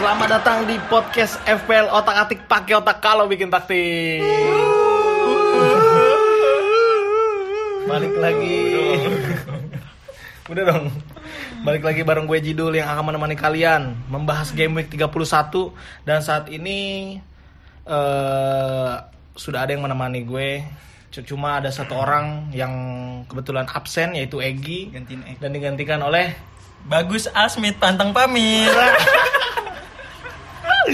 Selamat datang di podcast FPL Otak Atik pakai otak kalau bikin taktik. Balik lagi. Udah dong. Balik lagi bareng gue Jidul yang akan menemani kalian membahas game week 31 dan saat ini eh sudah ada yang menemani gue. Cuma ada satu orang yang kebetulan absen yaitu Egi Gantiin Egi. dan digantikan oleh Bagus Asmit pantang pamir.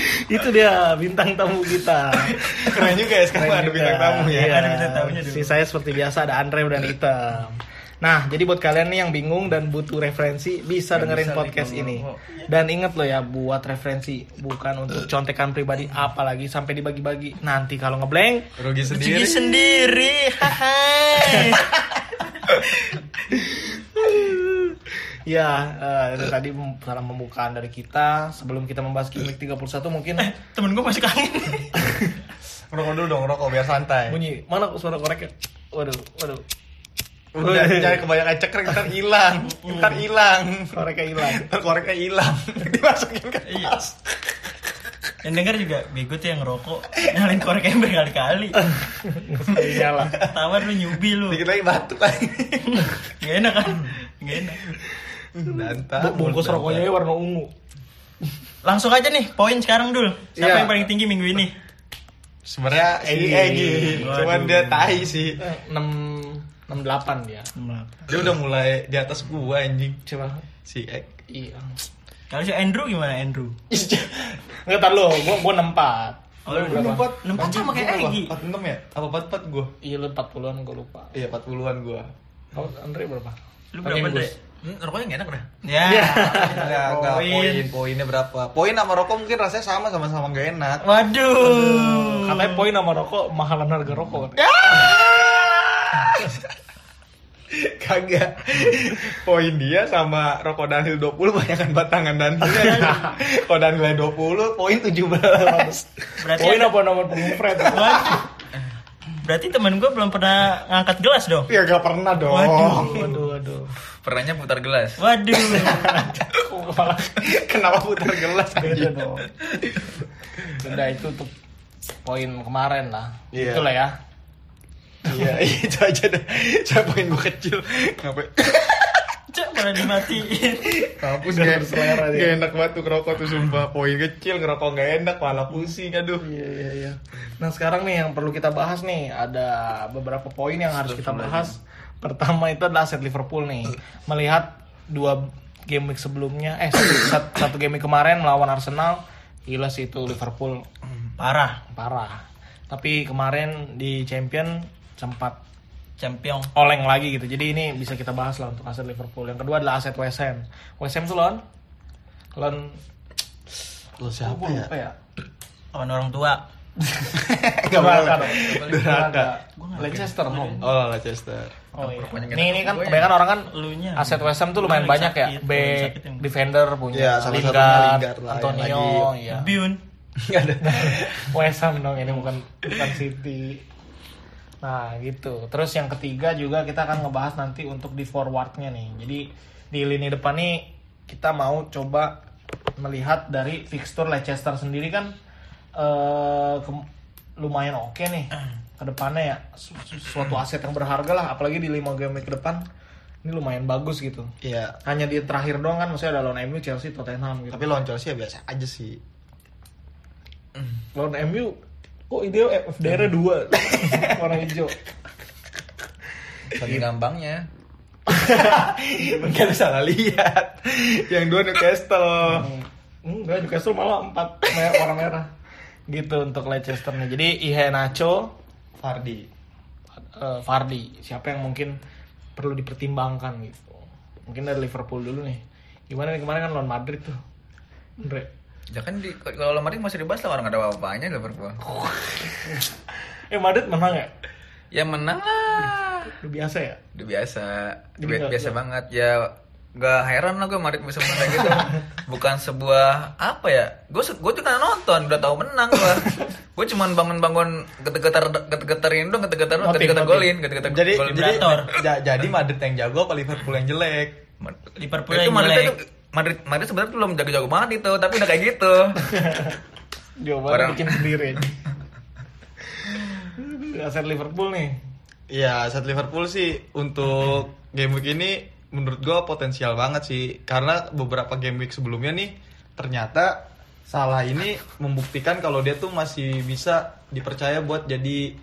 itu dia bintang tamu kita. Keren juga ya sekarang Keren ada juga. bintang tamu ya. Iya. Ada bintang tamunya dulu. Si saya seperti biasa ada Andre dan Item. Nah, jadi buat kalian nih yang bingung dan butuh referensi bisa dengerin bisa podcast nih, ini. kalau- Dan inget loh ya buat referensi bukan untuk contekan pribadi apalagi sampai dibagi-bagi. Nanti kalau ngeblank Rugi Sendiri sendiri. sendiri. Ya eh, itu tadi salam pembukaan dari kita sebelum kita membahas week 31 mungkin Temen gue masih kangen. Rokok dulu dong, rokok biar santai. bunyi mana suara koreknya? Waduh, waduh. Udah jangan kebanyakan cekrek ntar hilang. Ntar hilang. Koreknya hilang. Ntar koreknya hilang. Dimasukin ke Iya. Yang denger juga bego tuh yang ngerokok nyalain koreknya berkali-kali. Sekali nyala. Tawar lu nyubi lu. Dikit lagi batuk lagi. Gak enak kan? Gak enak. Danta. Bu- Bungkus rokoknya warna ungu. Langsung aja nih poin sekarang dulu. Siapa Iya. yang paling tinggi minggu ini? Sebenarnya si Egi. Egi, cuman dia tai sih. Eh, 6 68 dia. Dia udah mulai di atas gua anjing. Coba. Si Eg. Iya. Kalau si Andrew gimana Andrew? Enggak tar lo, gua gua 64. Oh, Lu lu berapa? Nempat sama kayak Egi. 46 ya? Apa 44 gua? Iya lu 40-an gua lupa. Iya 40-an gua. Kalau Andre berapa? Lu berapa, Inggris. Hmm, rokoknya gak enak dah. Ya. Enggak, enggak poin, poinnya berapa? Poin sama rokok mungkin rasanya sama sama-sama gak enak. Waduh. Katanya poin sama rokok mahalan harga rokok. Kagak. Poin dia sama rokok Danhil 20 banyakkan batangan Danhilnya. Kalau Danhilnya 20, poin 17. Berarti Poin apa nomor punggung Fred? Berarti temen gue belum pernah ngangkat gelas dong. ya gak pernah dong. Waduh. Waduh, waduh. Pernahnya putar gelas. Waduh. Malah Kenapa putar gelas beda dong. Udah itu untuk poin kemarin lah. Iya. Itulah ya. Iya, itu aja deh. Saya poin gua kecil. Ngapain? Cek malah dimatiin. Kampus gak, berselera dia. gak enak banget tuh ngerokok tuh sumpah. Poin kecil ngerokok gak enak, malah pusing aduh. Iya, iya, iya. Nah, sekarang nih yang perlu kita bahas nih ada beberapa poin yang harus kita bahas. Pertama itu adalah aset Liverpool nih. Melihat dua game week sebelumnya, eh satu, satu game week kemarin melawan Arsenal, gila sih itu Liverpool Parah. parah. Tapi kemarin di Champion sempat Champion. oleng lagi gitu. Jadi ini bisa kita bahas lah untuk aset Liverpool. Yang kedua adalah aset West Ham. West Ham tuh lawan lawan Lo lupa ya? Lawan orang tua. Gak boleh. Durhaka. Leicester home. Oh, Leicester. Oh iya. Perpanjangan Ini ini kan ya. kebanyakan orang kan Elunya. aset West Ham tuh lumayan banyak ya. yang- defender punya Iya, Lingard, Antonio, ya. Biun. Gak ada. West Ham dong ini bukan bukan City. Nah gitu. Terus yang ketiga juga kita akan ngebahas nanti untuk di forwardnya nih. Jadi di lini depan nih kita mau coba melihat dari fixture Leicester sendiri kan eh ke- lumayan oke nih ke depannya ya Su- su- suatu aset yang berharga lah apalagi di lima game ke depan ini lumayan bagus gitu Iya. hanya di terakhir doang kan maksudnya ada lawan MU Chelsea Tottenham gitu Tapi lawan Chelsea ya biasa aja sih. lawan MU kok ide FDR dua warna hijau Saking gampangnya. Mungkin salah lihat. Yang dua Newcastle. enggak Newcastle malah empat merah, warna merah gitu untuk Leicester nih jadi Ihe Nacho Fardi. eh, Vardy siapa yang mungkin perlu dipertimbangkan gitu mungkin dari Liverpool dulu nih gimana nih kemarin kan lawan Madrid tuh Andre Ya kan di, kalau lemari masih dibahas lah orang ada apa-apanya Liverpool. eh Madrid menang ya Ya menang lah. Udah biasa ya Udah biasa. Udah biasa banget ya. Gak heran lah gue Madrid bisa menang kayak gitu. Bukan sebuah apa ya? Gue gue tuh kan nonton, udah tahu menang gue. gue cuman bangun-bangun getar-getar getar-getarin dong, getar-getar getar-getar golin, getar-getar Jadi golin. jadi ja- jadi Madrid yang jago apa Liverpool yang jelek? Liverpool itu yang Madrid jelek. itu Madrid Madrid sebenarnya belum jago-jago banget itu, tapi udah kayak gitu. Jawabannya Orang- bikin sendiri. Aset Liverpool nih. Iya, saat Liverpool sih untuk game week ini menurut gua potensial banget sih karena beberapa game week sebelumnya nih ternyata Salah ini membuktikan kalau dia tuh masih bisa dipercaya buat jadi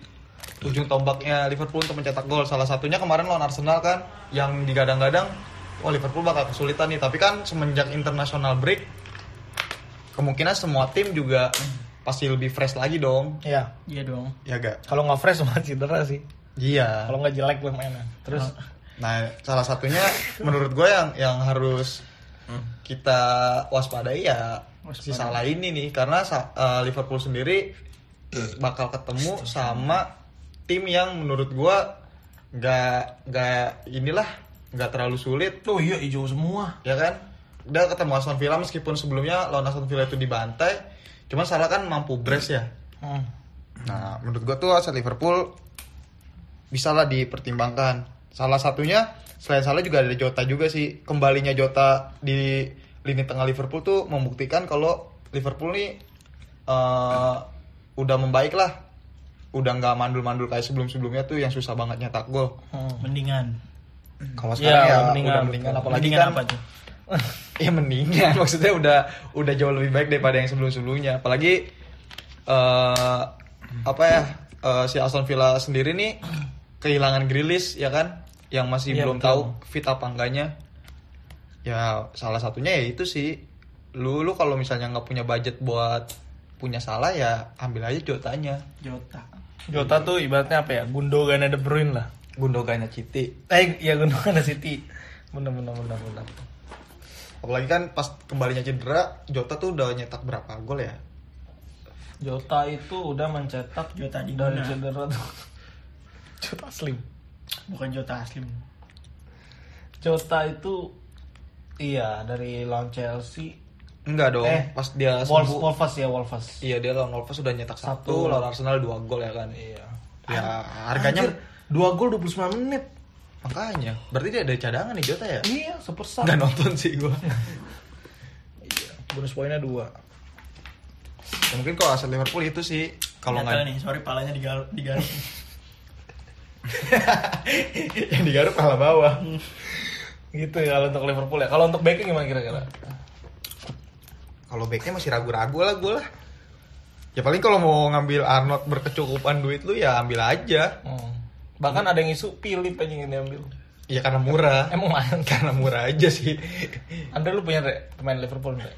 ujung tombaknya Liverpool untuk mencetak gol. Salah satunya kemarin lawan Arsenal kan yang digadang-gadang wah Liverpool bakal kesulitan nih, tapi kan semenjak international break kemungkinan semua tim juga pasti lebih fresh lagi dong. Iya. Iya dong. Ya gak? Kalau nggak fresh malah cedera sih. Iya. Kalau nggak jelek permainan. Terus Nah, salah satunya menurut gue yang yang harus kita waspadai ya si salah ini nih. Karena eh, Liverpool sendiri bakal ketemu sama tim yang menurut gue nggak nggak inilah nggak terlalu sulit. Oh iya hijau semua. ya kan? Udah ketemu Aston Villa meskipun sebelumnya lawan Aston Villa itu dibantai. Cuman salah kan mampu brace ya. Hmm. Nah, menurut gua tuh aset Liverpool bisa lah dipertimbangkan. Salah satunya selain salah juga ada Jota juga sih. Kembalinya Jota di lini tengah Liverpool tuh membuktikan kalau Liverpool nih eh, udah membaik lah. Udah nggak mandul-mandul kayak sebelum-sebelumnya tuh yang susah banget nyetak gol. Hmm. Mendingan. Kalau Iya, sekarang ya mendingan, udah mendingan apalagi Mendingan kan apa tuh? ya mendingan maksudnya udah udah jauh lebih baik daripada yang sebelum-sebelumnya apalagi eh apa ya eh, si Aston Villa sendiri nih kehilangan Grilis ya kan yang masih Iya, belum betul. tahu fit apa enggaknya ya salah satunya ya itu sih lu lu kalau misalnya nggak punya budget buat punya salah ya ambil aja Jotanya Jota. Jota tuh ibaratnya apa ya? Gundogan De Bruyne lah. Gundogannya Citi Eh, ya Gundogan City. Bener bener bener bener. apalagi kan pas kembalinya cedera Jota tuh udah nyetak berapa gol ya Jota itu udah mencetak Jota di dari mana? cedera tuh. Jota Slim. Bukan Jota Aslim. Jota itu iya dari lawan Chelsea. enggak dong Eh, pas dia Wolves, sembuh Wolves ya Wolves. Iya dia lawan Wolves sudah nyetak Satu. satu, lawan Arsenal dua gol ya kan. Iya. Ya harganya Anjir, dua gol 29 menit. makanya. Berarti dia ada cadangan nih Jota ya? Iya, super sub. Nggak nonton sih gua. Bonus poinnya dua. Ya, mungkin kalau aset Liverpool itu sih kalau nggak nih, sorry palanya digaruk digaruk. yang digaruk kalah bawah. Gitu ya kalau untuk Liverpool ya. Kalau untuk backing gimana kira-kira? Kalau backnya masih ragu-ragu lah gua lah. Ya paling kalau mau ngambil Arnold berkecukupan duit lu ya ambil aja. Hmm. Bahkan ada yang isu Philip aja yang diambil. Ya karena murah. Emang main karena murah aja sih. Andre lu punya Re, pemain Liverpool Andre?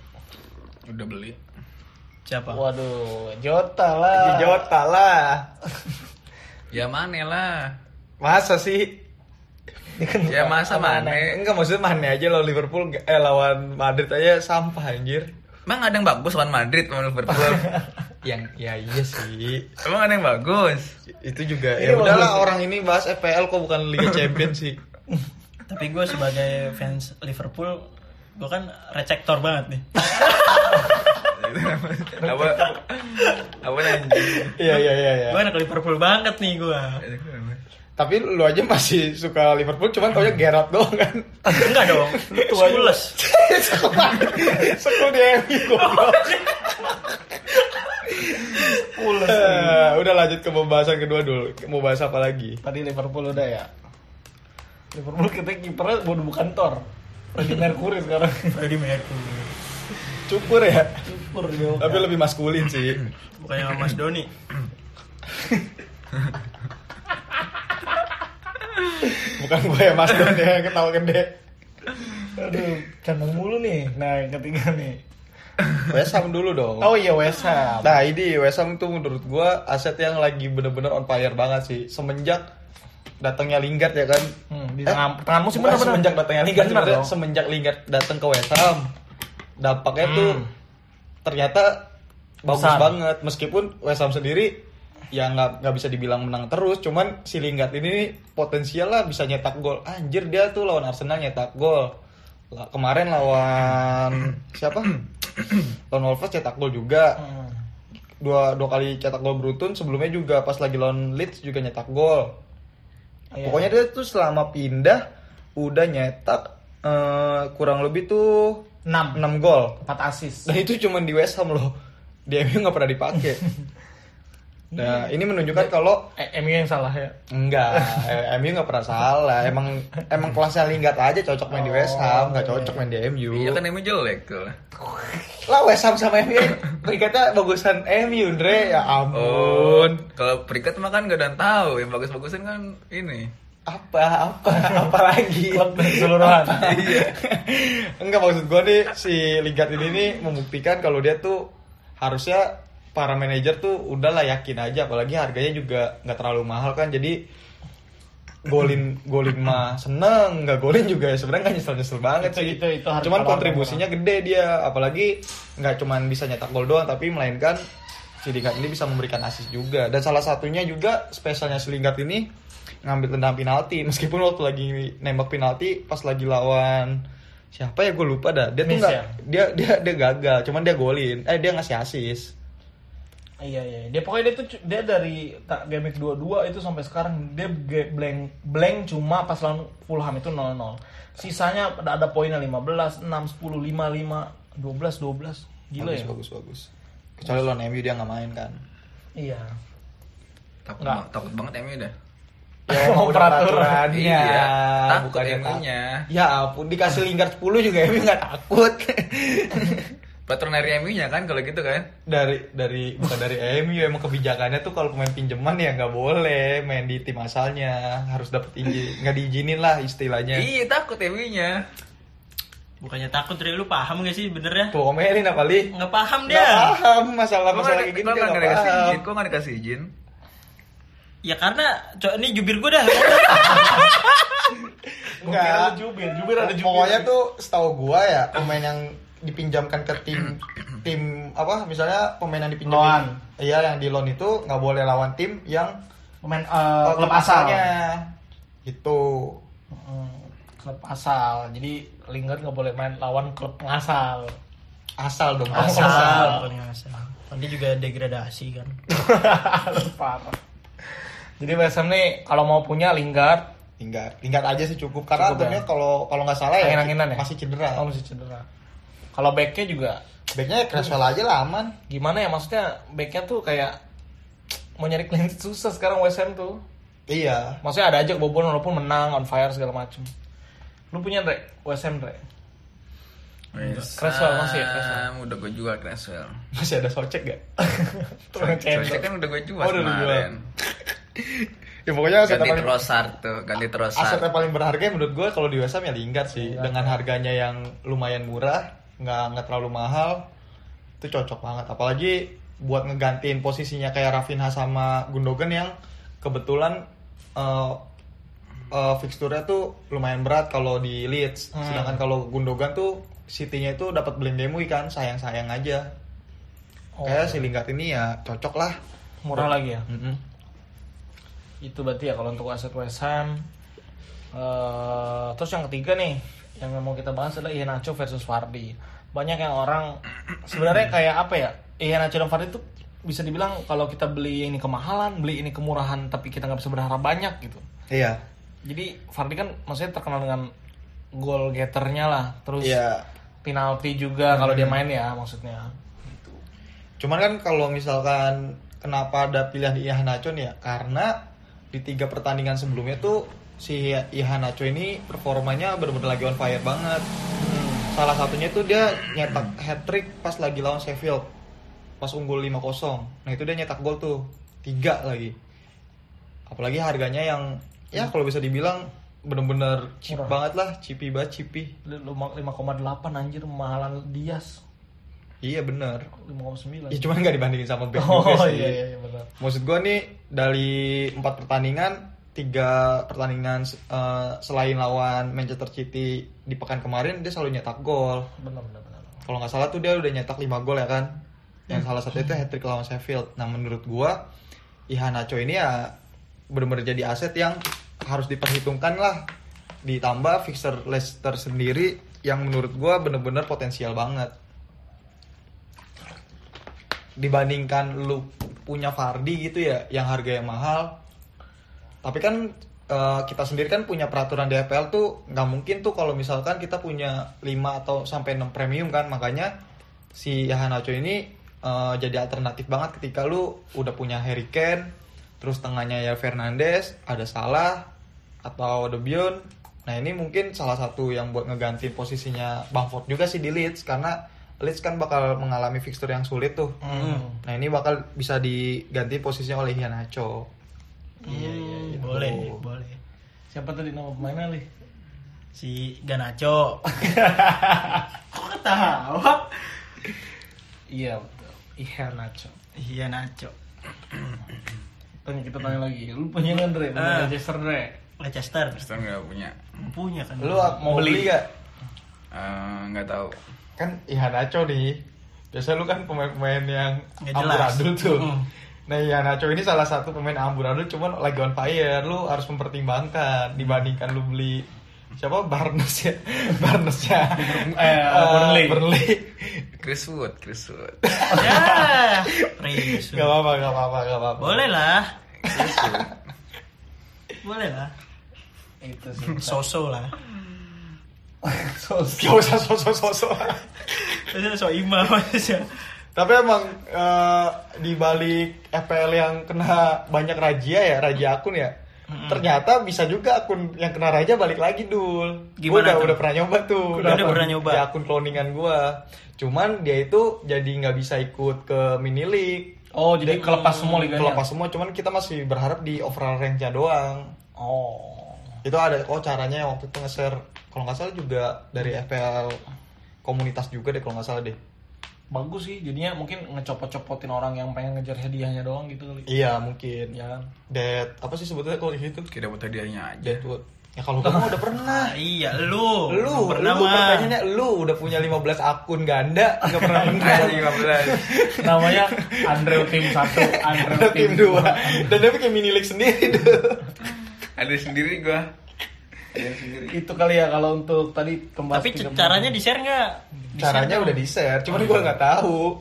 Udah beli. Siapa? Waduh, Jota lah. Jota lah. Ya mana lah. Masa sih? Ya masa mana? Enggak maksudnya mana aja lo Liverpool eh lawan Madrid aja sampah anjir. Emang ada yang bagus lawan Madrid lawan Liverpool? yang ya iya sih Emang ada yang bagus? itu juga Ini ya udahlah bagus. orang ini bahas FPL kok bukan Liga Champions sih Tapi gue sebagai fans Liverpool, gue kan recektor banget nih. apa? Apa anjing? iya iya iya iya Gue anak Liverpool banget nih gue. tapi lu aja masih suka Liverpool cuman taunya Gerrard doang kan Enggak dong, Skulles. sekul dia goblok Eh, udah lanjut ke pembahasan kedua dulu mau bahas apa lagi Tadi Liverpool udah ya. Liverpool kita kipernya udah bukan Thor. Freddie Mercury sekarang. Freddie Mercury. Cukur ya Super dia. tapi lebih maskulin sih Bukannya Mas Doni. bukan gue ya Mas Don ya yang ketawa gede Aduh, candang mulu nih. Nah, yang ketiga nih. West Ham dulu dong Oh iya West Ham. Nah ini West Ham tuh menurut gua aset yang lagi bener-bener on fire banget sih Semenjak datangnya Lingard ya kan Hmm, di Eh, tengah, tengah musim bukan bener bener. semenjak datangnya Lingard Bener semenjak Lingard datang ke West Dampaknya tuh Hmm. ternyata bagus Besar. banget meskipun West Ham sendiri ya nggak nggak bisa dibilang menang terus cuman si Lingard ini potensial lah bisa nyetak gol anjir dia tuh lawan Arsenal nyetak gol Lah, kemarin lawan siapa lawan Wolves cetak gol juga Hmm. dua dua kali cetak gol beruntun sebelumnya juga pas lagi lawan Leeds juga nyetak gol Iya. pokoknya dia tuh selama pindah udah nyetak eh, kurang lebih tuh 6 6 gol. 4 assist. Dan itu cuma di West Ham loh. Di MU nggak pernah dipakai. Nah, ini menunjukkan kalau Eh, MU yang salah ya. enggak, eh, MU nggak pernah salah. Emang emang kelasnya Lingard aja cocok main di West Ham, nggak cocok main di MU. Iya kan emang jelek tuh. Lah West Ham sama MU peringkatnya bagusan MU, Andre. Ya Oh, ampun. kalau peringkat mah kan gak ada yang tahu. Yang bagus-bagusan kan ini. Apa? Apa? Apa lagi? Klub keseluruhan. iya. Enggak maksud gue nih si Lingard ini nih membuktikan kalau dia tuh harusnya para manajer tuh udahlah yakin aja. Apalagi harganya juga nggak terlalu mahal kan. Jadi golin golin mah seneng nggak golin juga ya sebenarnya nggak nyesel nyesel banget Itu- sih. itu- itu harga cuman kontribusinya gede dia. Apalagi nggak cuman bisa nyetak gol doang tapi melainkan si Lingard ini bisa memberikan assist juga. Dan salah satunya juga spesialnya si Lingard ini ngambil tendang penalti meskipun waktu lagi nembak penalti pas lagi lawan siapa ya gue lupa dah dia tuh Miss nggak ya? dia dia dia gagal cuman dia golin eh dia ngasih assist Iya iya, dia pokoknya dia tuh dia dari tak game week 22 itu sampai sekarang dia blank blank cuma pas lawan Fulham itu 0-0. Sisanya ada, ada poinnya 15, 6, 10, 5, 5, 12, 12. Gila bagus, ya. bagus bagus kecuali lawan MU dia nggak main kan Iya. Takut, takut banget MU dah. Ya udah peraturan. peraturannya Iya, takut bukannya MU-nya. tak- ya ampun dikasih Lingard 10 juga MU nggak takut Peraturan dari MU-nya kan kalau gitu kan. dari dari bukan dari MU emang kebijakannya tuh kalau pemain pinjaman ya nggak boleh main di tim asalnya harus dapat izin nggak diizinin lah istilahnya Iya takut MU-nya. Bukannya takut dari lu paham gak sih bener ya? tuh omelin apa li Nggak paham nggak dia. paham masalah masalah nggak kayak gini kok dia nggak nggak dikasih paham izin? Kok nggak dikasih izin? Ya karena cok ini jubir gue dah. Kira lu jubir, jubir ada jubir. Pokoknya tuh setahu gua ya pemain yang dipinjamkan ke tim tim apa misalnya pemain yang dipinjam Loan. iya yang di loan itu nggak boleh lawan tim yang pemain uh, klub asalnya. itu Hmm, klub asal. Jadi Lingard nggak boleh main lawan klub ngasal. asal dong Asal. Paling asal. Nanti juga degradasi kan. Parah. Jadi West Ham nih kalau mau punya Lingard tinggal tinggal aja sih cukup karena Cukup ya? kalau kalau nggak salah ya ya? masih cedera Oh masih cedera. Kalau backnya juga backnya Creswell aja lah aman gimana ya maksudnya backnya tuh kayak mau nyari clean sheet susah sekarang West Ham tuh. iya Maksudnya ada aja kebobolan walaupun menang on fire segala macem. Lu punya Dre? West Ham Dre? Creswell masih ya, Creswell? Ah, Udah gue jual Creswell. masih ada socek gak cendol. kan udah gue jual Oh, kemarin. Ya pokoknya aset Ganti paling Trossard tuh, ganti Trossard. aset yang paling berharga menurut gue kalau di West Ham ya Lingard sih Lingard. dengan harganya yang lumayan murah nggak nggak terlalu mahal itu cocok banget apalagi buat ngegantiin posisinya kayak Rafinha sama Gundogan yang kebetulan uh, uh, fixturnya tuh lumayan berat kalau di Leeds Hmm. sedangkan kalau Gundogan tuh City-nya itu dapat Blend Demui kan sayang-sayang aja Oh, kayak si Lingard ini ya cocok lah murah lagi ya. Mm-mm. Itu berarti ya kalau untuk aset West Ham. Eh, terus yang ketiga nih yang mau kita bahas adalah Iheanacho versus Vardy. Banyak yang orang sebenarnya kayak apa ya? Iheanacho dan Vardy itu bisa dibilang kalau kita beli ini kemahalan, beli ini kemurahan, tapi kita nggak bisa berharap banyak gitu. iya Jadi Vardy kan maksudnya terkenal dengan goal getternya lah, terus iya penalti juga kalau dia main ya maksudnya. Cuman kan kalau misalkan kenapa ada pilihan Ihanacho nih ya? Karena di tiga pertandingan sebelumnya tuh si Ihanacho ini performanya bener-bener lagi on fire banget. Salah satunya tuh dia nyetak hat trick pas lagi lawan Sheffield. Pas unggul 5-0. Nah, itu dia nyetak gol tuh. Tiga lagi. Apalagi harganya yang ya kalau bisa dibilang bener-bener cheap Murah. banget lah, cheapy banget, cheapy. 5,8 anjir mahalan Dias Iya bener. 5,9. Ya cuman nggak dibandingin sama Beck Oh juga sih. iya iya iya, benar. Maksud gue nih dari empat pertandingan tiga pertandingan eh, selain lawan Manchester City di pekan kemarin dia selalu nyetak gol. Benar benar benar. Kalau nggak salah tuh dia udah nyetak 5 gol ya kan. Yang salah satu itu hat trick lawan Sheffield. Nah menurut gua Ihanacho ini ya benar-benar jadi aset yang harus diperhitungkan lah. Ditambah fixer Leicester sendiri yang menurut gua bener-bener potensial banget. Dibandingkan lu punya Fardi gitu ya yang harganya mahal. Tapi kan eh, kita sendiri kan punya peraturan di FPL tuh nggak mungkin tuh kalau misalkan kita punya 5 atau sampai 6 premium kan makanya si Yahanacho ini eh, jadi alternatif banget ketika lu udah punya Harry Kane terus tengahnya ya Fernandes ada Salah atau De Bruyne nah ini mungkin salah satu yang buat ngeganti posisinya Bamford juga sih di Leeds karena Leeds kan bakal mengalami fixture yang sulit tuh Hmm. nah ini bakal bisa diganti posisinya oleh Iheanacho Iya, iya, iya. Boleh, boleh. Siapa tadi nama pemainnya li? Si Ganacho. Kok ketawa? Iya betul. Iya Nacho. Iya Nacho. Tanya kita tanya lagi. Lu punya nggak Dre? Ah. Manchester Dre? Leicester. Kristen nggak punya. Punya kan. lu mau beli gak? Eh, nggak tahu. kan Iheanacho nih biasa lu kan pemain-pemain yang Nggak amburadul tuh Mm. nah Iheanacho ini salah satu pemain amburadul cuman lagi on fire lu harus mempertimbangkan dibandingkan lu beli siapa Barnes ya Barnes ya Eh, Burnley. Burnley Chris Wood, Chris Wood. ya. Risu. Gak apa-apa, gak apa-apa, gak apa-apa. Boleh lah. Chris Wood. Boleh lah. Itu sih. Soso lah. Sos. Gak usah sosok-sosok. Soso so imam aja. Tapi emang eh, di balik FPL yang kena banyak rajia ya, rajia akun ya. Ternyata bisa juga akun yang kena raja balik lagi dul. Gua Gimana udah, tuh? udah pernah nyoba tuh. Udah- udah pernah nyoba? Di akun cloningan gua. Cuman dia itu jadi nggak bisa ikut ke mini league. Oh, jadi kelepas semua liganya. Kelepas semua, cuman kita masih berharap di overall rank-nya doang. Oh. Itu ada oh caranya yang waktu itu nge-share kalau nggak salah juga dari FPL komunitas juga deh kalau nggak salah deh. Bagus sih, jadinya mungkin ngecopot-copotin orang yang pengen ngejar hadiahnya doang gitu kali. Iya mungkin. Ya kan? Dead apa sih sebetulnya kalau di situ? Kita buat hadiahnya aja. Deadwood. Ya kalau mah udah pernah. Nah, iya, lu. Lu, pernah lu mah. pertanyaannya lu udah punya 15 akun ganda nggak pernah menang. Anjing 15. Namanya Andrew tim 1, Andrew tim 2 dan dia bikin mini league sendiri tuh. Ada sendiri gua. Ada sendiri. Itu kali ya kalau untuk tadi pembahas Tapi caranya di share nggak? Caranya udah di share, cuman gua nggak tahu.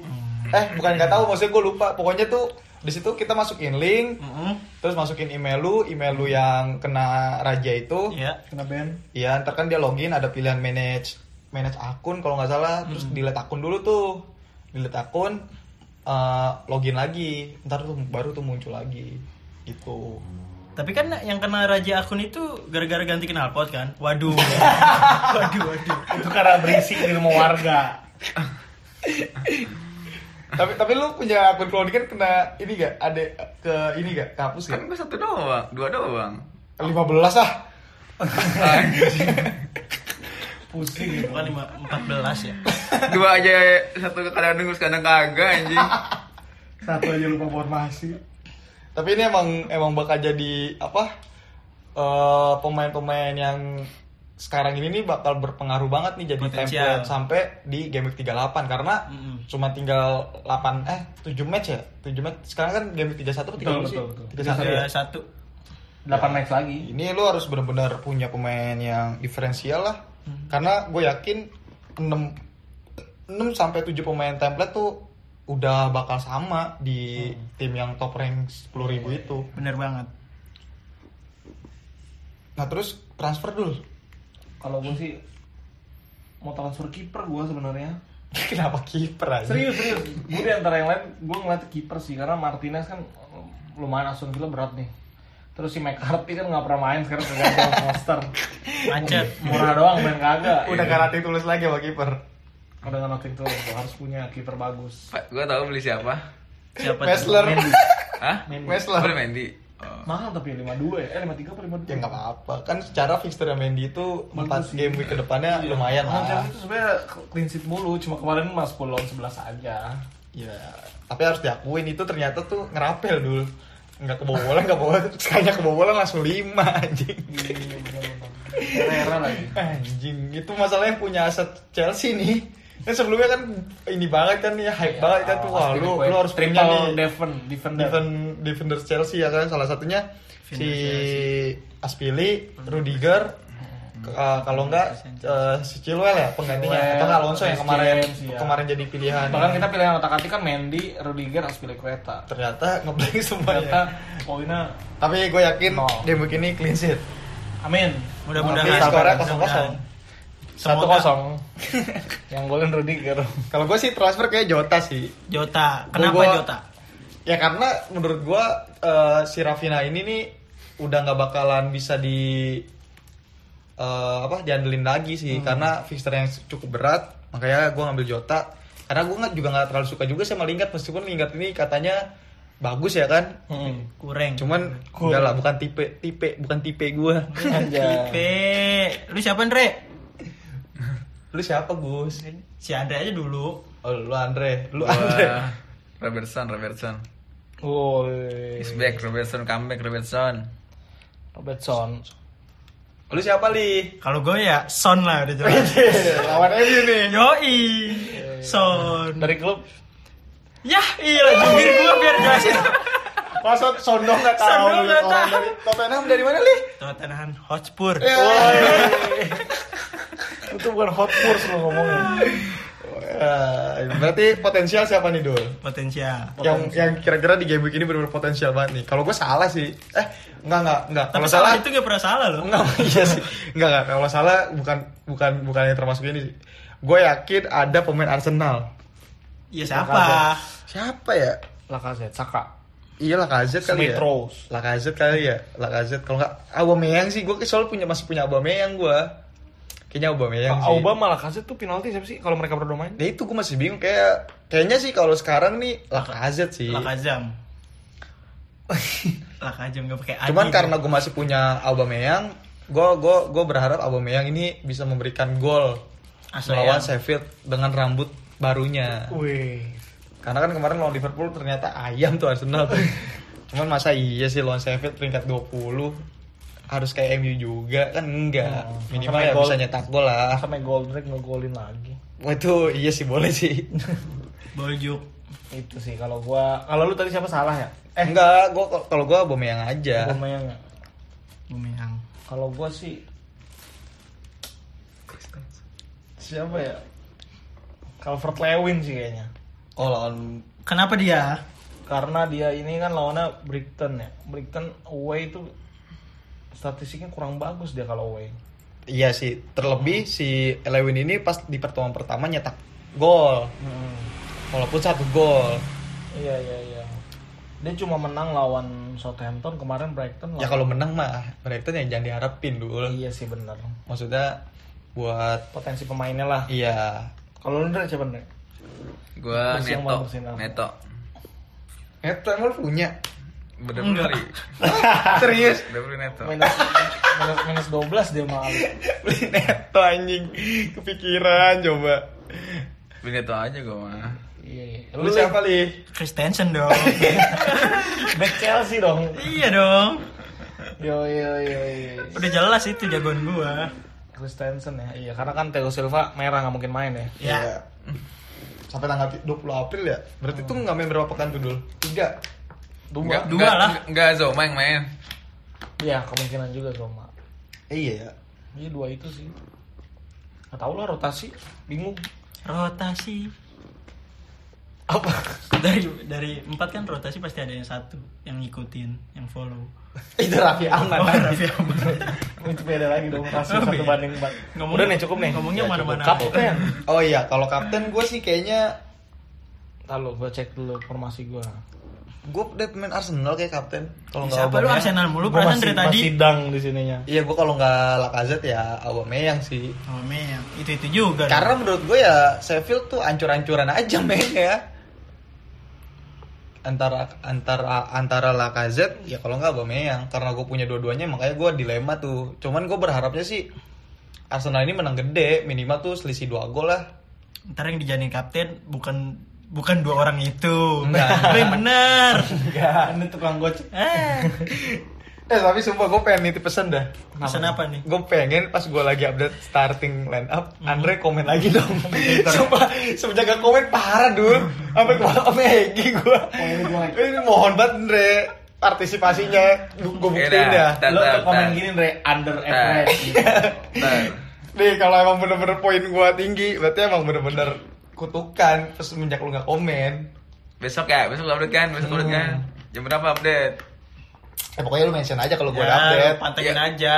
Eh bukan nggak tahu, maksudnya gua lupa. Pokoknya tuh di situ kita masukin link, Mm-mm. terus masukin email lu, email lu yang kena raja itu. Iya. Kena band. Iya, ntar kan dia login ada pilihan manage manage akun kalau nggak salah, terus delete akun dulu tuh. Delete akun eh, login lagi. Ntar tuh baru tuh muncul lagi. Gitu. Tapi kan yang kena raja akun itu gara-gara ganti knalpot kan? Waduh. waduh, waduh. Itu karena berisik di rumah warga. tapi tapi lu punya akun cloning kan kena ini gak? Ada ke ini gak? Kapus Kan gak? gua satu doang, dua doang. 15 ah. Pusing gitu. Bukan lima, 14 ya. Dua aja satu kadang nunggu kadang kagak anjing. Satu aja lupa formasi. Tapi ini emang emang bakal jadi apa? eh, pemain-pemain yang sekarang ini nih bakal berpengaruh banget nih jadi Potensial. template sampai di game week 38 karena Mm-mm. cuma tinggal 8 eh 7 match ya 7 match sekarang kan game week 31 atau 30 Betul, sih betul, betul. 31 ya Ada satu. 8 match lagi. ini lu harus benar-benar punya pemain yang diferensial lah karena gue yakin 6 6 sampai 7 pemain template tuh udah bakal sama di tim yang top rank 10.000 itu Bener banget. nah terus transfer dulu Kalau gue sih mau transfer kiper gue sebenarnya. kenapa kiper aja Serius serius. Gue di antara yang lain gue ngeliat kiper sih karena Martinez kan lumayan Aston Villa berat nih. Terus si McCarthy kan nggak pernah main sekarang tergantung poster. Macet. Murah doang main kagak. udah karate tulis lagi sama kiper Udah nggak nothing tuh harus punya kiper bagus. Pak, gua tahu beli siapa. Siapa? Wrestler Mendy. Hah? Mendy. Wrestler Beli Mendy. Oh. Mahal tapi 52 ya? Eh 53 apa 52? ya nggak apa-apa kan secara fixture Mendy itu Bagus 4 sih. game week ke depannya lumayan Nah, lah Chelsea itu sebenarnya clean sheet mulu, cuma kemarin mas 10 lawan 11 aja. Ya, tapi harus diakuin itu ternyata tuh ngerapel dulu. Nggak kebobolan, nggak kebobolan. Sekalinya kebobolan langsung 5 anjing. Iya, bener-bener. Era-era lagi. Anjing, itu masalah yang punya aset Chelsea nih. Kan sebelumnya kan ini banget kan ya hype banget kan tuh wah lu lu harus punya nih defend, defender. defend defender Chelsea ya kan salah satunya si Defender Aspili, Rudiger, Uh, kalau enggak uh, si Chilwell ya penggantinya Chilwell, atau enggak Alonso yang kemarin James, iya. kemarin jadi pilihan Bahkan kita pilihan otak atik kan Mendy, Rudiger, Aspilicueta. ternyata ngeblank Ternyata semuanya poinnya tapi gue yakin Nol. game week ini clean sheet amin. Mudah-mudahan. Skornya Mudah-mudahan. 0-0. Satu kosong. Yang golin Rudiger. kalau gue sih transfer kayak Jota sih Jota. Kenapa Gua- Jota? ya karena menurut gue uh, si Rafinha ini nih udah nggak bakalan bisa di uh, apa diandelin lagi sih karena fixture yang cukup berat makanya gue ngambil Jota karena gue nggak juga nggak terlalu suka juga sama Lingard meskipun Lingard ini katanya bagus ya kan Hmm. Kurang. cuman enggak lah bukan tipe tipe bukan tipe gue. Tipe. Lu siapa Andre? Lu siapa Gus Si Andre aja dulu. oh lu Andre lu Gua Andre Robertson, Robertson. Woi. Is back, Robertson comeback, Robertson. Robertson. lu siapa li Kalau gue ya Son lah udah jelas. lawan MU nih Yoi. Son. Dari klub Ya iya jubir gue biar jelasin. masa sondong nggak tahu Sondong tahu. dari Tottenham dari mana li Tottenham Hotspur. Ya. itu bukan hot purs lo ngomongnya. Eh, berarti potensial siapa nih Dul? Potensial. Yang yang kira-kira di game week ini benar-benar potensial banget nih. Kalau gue salah sih. Eh, enggak enggak enggak. Kalau salah salah itu gak pernah salah loh. enggak iya sih. Enggak enggak. Kalau salah bukan bukan bukan yang termasuk ini sih. Gue yakin ada pemain Arsenal. Iya siapa? Siapa ya? Lacazette, Saka. Iya KZ kali Smith ya. Rose. Lacazette kali ya. Lacazette kalau enggak Aubameyang sih. Gue soal punya masih punya Aubameyang gue. Kayaknya Aubameyang sih. Auba malah Lacazette tuh penalti siapa sih kalau mereka berdua main? Ya itu gue masih bingung kayak kayaknya sih kalau sekarang nih Lacazette sih. Lakazam. Lakazam gak pakai. Cuman karena gue masih punya Aubameyang, gue gue gue berharap Aubameyang ini bisa memberikan gol Asli melawan ya. Sheffield dengan rambut barunya. Wih. Karena kan kemarin lawan Liverpool ternyata ayam tuh Arsenal tuh. Cuman masa iya sih lawan Sheffield peringkat 20 harus kayak MU juga kan enggak. Hmm, Minimal sampai ya bisa nyetak gol lah. Sampai gol Drake ngegolin lagi. Wah itu iya sih boleh sih. Boljuk. Itu sih kalau gua kalau lu tadi siapa salah ya? Eh enggak, gua kalau gua Aubameyang aja. Aubameyang ya. Bumeyang. Kalau gua sih siapa ya? Calvert Lewin sih kayaknya. Oh lawan Kenapa dia? Karena dia ini kan lawannya Brighton ya. Brighton away itu statistiknya kurang bagus dia kalau away. Iya sih, terlebih si Lewin ini pas di pertemuan pertama nyetak gol. Hmm. Walaupun satu gol. Iya iya iya. Dia cuma menang lawan Southampton kemarin Brighton. Ya lawan- kalau menang mah Brighton ya jangan diharapin dulu. Iya sih benar. Maksudnya buat Potensi pemainnya lah. iya. Kalau lu Ndre, siapa Ndre? Gua Neto. Neto. Itu emang punya. Bener Enggak. beli. Serius. Udah beli Neto. Minus, minus, minus 12 dia malah. Beli neto anjing. Kepikiran coba. Beli Neto aja gua mah. Iya, iya. Lu siapa li? Christensen dong. Back Chelsea dong. iya dong. Yo yo yo yo. Udah jelas itu jagoan gua. Christensen ya. Iya, karena kan Theo Silva merah nggak mungkin main ya. Ya. Iya. Sampai tanggal 20 April ya. Berarti tuh nggak main berapa pekan tuh dul? Tiga. Dua. Enggak, Dua enggak, lah. Enggak Zoma yang main. Iya, kemungkinan juga Zoma. Iya ya. Iya dua itu sih. Gak tau lah rotasi, bingung. Rotasi. Apa? Dari dari empat kan rotasi pasti ada yang satu yang ngikutin, yang follow. Itu Raffi Ahmad. Oh, Raffi Ahmad. itu beda lagi dong rasio Oh, satu iya. banding empat. Ngomong- Udah nih cukup nih. ngomongnya Ya, mana-mana. Kapten. Oh iya, kalau kapten gue sih kayaknya Lalu gue cek dulu formasi gue. Gue udah pemain Arsenal kayak kapten. Kalau nggak Siapa lu Aubameyang- Arsenal mulu Gua perasaan masih, dari tadi. masih dang di sininya. Iya, gue kalau nggak Lacazette ya Aubameyang sih. Men, itu itu juga. Karena dong. menurut gue ya Sheffield tuh ancur-ancuran aja mainnya. Antara antara antara Lacazette ya kalau nggak Aubameyang karena gue punya dua-duanya makanya gue dilema tuh. Cuman gue berharapnya sih Arsenal ini menang gede minimal tuh selisih dua gol lah. ntar yang dijadiin kapten bukan bukan dua orang itu. Enggak. Yang bener. Enggak, ini tukang gocek. eh, Eh tapi sumpah gue pengen nitip pesan dah. pesan apa nih? Gue pengen pas gue lagi update starting line up, Andre komen lagi dong. Sumpah, semenjak gak komen parah dulu. Sampai kemarin sama Egi gue. ini mohon banget Andre. partisipasinya gue buktiin dah. Lo komen gini Re, under average. Nih kalau emang bener-bener poin gua tinggi, berarti emang bener-bener kutukan terus semenjak lu nggak komen. Besok ya, besok update kan, besok update kan. Jam berapa update? Eh pokoknya lu mention aja kalau gua Ya, update. pantengin Ya. aja.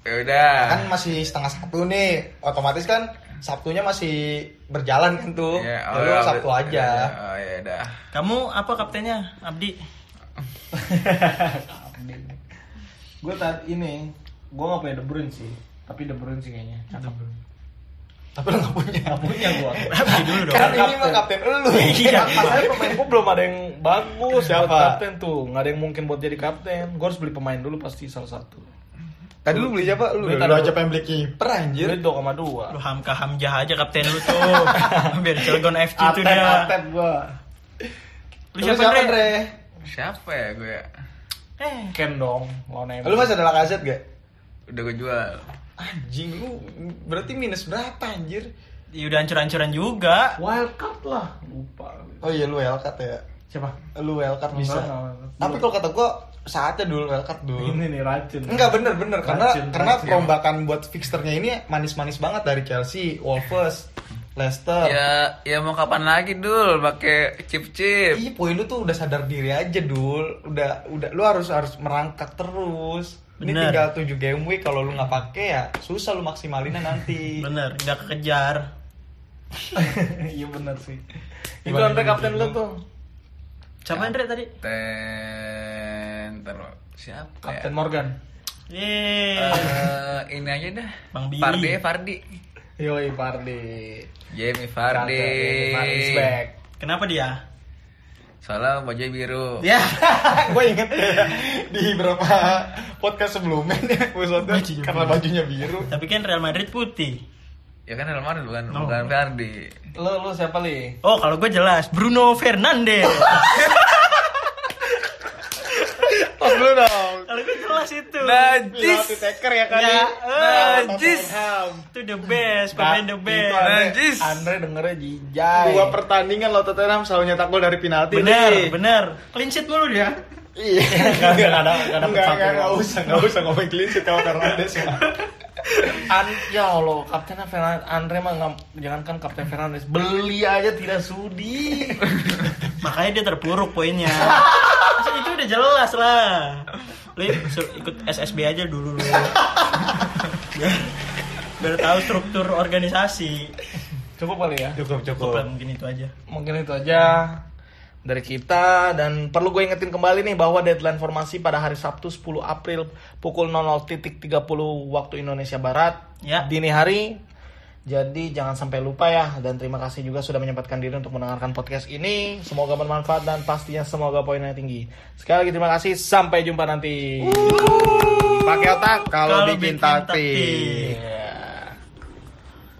Ya udah. Kan masih setengah satu nih, otomatis kan Sabtunya masih berjalan kan tuh. Ya, Ya, lu ya, Sabtu udah. aja. Oh ya udah. Kamu apa kaptennya, Abdi? gue tadi ini, gue nggak punya De Bruyne sih, tapi De Bruyne sih kayaknya. Cakep. Tapi lu nggak punya. Nggak punya gue. Abdi dulu dong. Kan ini mah kapten lu. Iya. Masalahnya pemain gue belum ada yang bagus Siapa? kapten tuh, nggak ada yang mungkin buat jadi kapten. Gue harus beli pemain dulu pasti salah satu. Tadi lu beli siapa? Lu, ada- aja pengen beli kiper anjir. Jadi 2,2. Lu Hamka Hamjah aja kapten lu tuh. Biar Cilegon FC tuh dia. atet gue. Lu siapa, siapa, Andre? Andre? Siapa ya gue ya? Eh, Ken dong, lawan. Lu masih ada Lacazette gak? Udah gue jual. Anjing lu berarti minus berapa anjir? ya udah hancur-hancuran juga. wild card lah, lupa. Oh iya lu wildcard ya. Siapa? Lu wildcard bisa. Enggak, enggak. Tapi kalau kata gua saatnya dulu wildcard dulu. Ini nih racun. Enggak bener bener karena Racun, karena racun. perombakan buat fixternya ini manis-manis banget dari Chelsea, Wolves, Leicester. Ya, ya mau kapan lagi dul pakai chip-chip. Iya, poin lu tuh udah sadar diri aja, Dul. Udah udah lu harus harus merangkak terus. Ini Bener. tinggal 7 game week kalau lu nggak pakai ya susah lu maksimalinnya nanti. Bener, nggak kekejar. Iya benar sih. Itu ini kapten lu tuh. Siapa Andre tadi? Ten, ntar siapa Kapten ya? Morgan. Yeay. Eh, ini aja dah. Bang Billy. Fardi, Fardi. Yoi Pardi. Jamie Fardi. Fardi's back. Kenapa dia? Soalnya baju biru. Ya. gue inget di beberapa podcast sebelumnya nih episode Bajunya karena biru. bajunya biru. Tapi kan Real Madrid putih. Ya kan Real Madrid bukan Oh. bukan Fardi. Lu lu siapa li? Oh, kalau gue jelas Bruno Fernandes. Dulu dong. kalau gue jelas itu. Najis. Taker ya kan? Ya, ya? najis. Tottenham. Itu the best, pemain the Itu best. Andre, Najis. Andre dengernya jijai. Dua pertandingan lo Tottenham selalu nyetak gol dari penalti. Bener, nih. bener. Clean sheet mulu dia. Iya. Nggak ada- satu. nggak, nggak usah, nggak usah ngomong clean sheet kalau Fernandes ya. An ya Allah, kaptennya Fernandes Andre mah nggak jangankan kapten Fernandes, beli aja tidak sudi. Makanya dia terpuruk poinnya. Itu udah jelas lah. Lu ikut SSB aja dulu lu. biar, biar tahu struktur organisasi. Cukup kali ya. Cukup, Cukup lah mungkin itu aja. Mungkin itu aja dari kita dan perlu gue ingetin kembali nih bahwa deadline formasi pada hari Sabtu 10 April pukul 00.30 waktu Indonesia Barat Ya. dini hari. Jadi jangan sampai lupa ya dan terima kasih juga sudah menyempatkan diri untuk mendengarkan podcast ini. Semoga bermanfaat dan pastinya semoga poinnya tinggi. Sekali lagi terima kasih. Sampai jumpa nanti. Pakai otak kalau Kalau bikin bikin taktik. taktik.